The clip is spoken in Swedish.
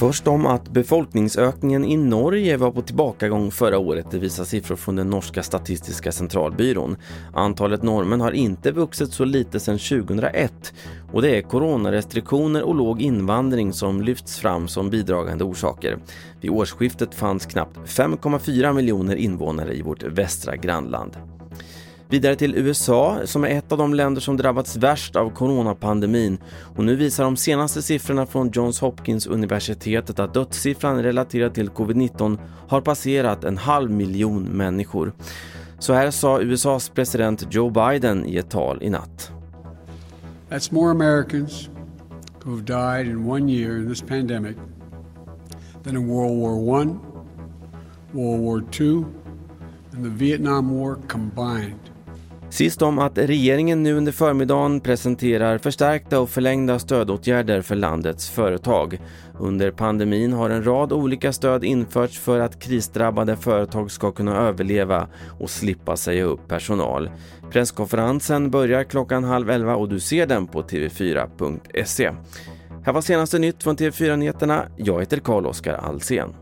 Först om att befolkningsökningen i Norge var på tillbakagång förra året, det visar siffror från den norska statistiska centralbyrån. Antalet norrmän har inte vuxit så lite sedan 2001 och det är coronarestriktioner och låg invandring som lyfts fram som bidragande orsaker. Vid årsskiftet fanns knappt 5,4 miljoner invånare i vårt västra grannland. Vidare till USA som är ett av de länder som drabbats värst av coronapandemin. Och nu visar de senaste siffrorna från Johns Hopkins universitetet att dödssiffran relaterad till covid-19 har passerat en halv miljon människor. Så här sa USAs president Joe Biden i ett tal i natt. That's more Americans who have died in one year in this pandemic than in World War I, World War II and the Vietnam War combined. Sist om att regeringen nu under förmiddagen presenterar förstärkta och förlängda stödåtgärder för landets företag. Under pandemin har en rad olika stöd införts för att krisdrabbade företag ska kunna överleva och slippa säga upp personal. Presskonferensen börjar klockan halv elva och du ser den på tv4.se. Här var senaste nytt från TV4 Nyheterna. Jag heter Carl-Oskar Alsen.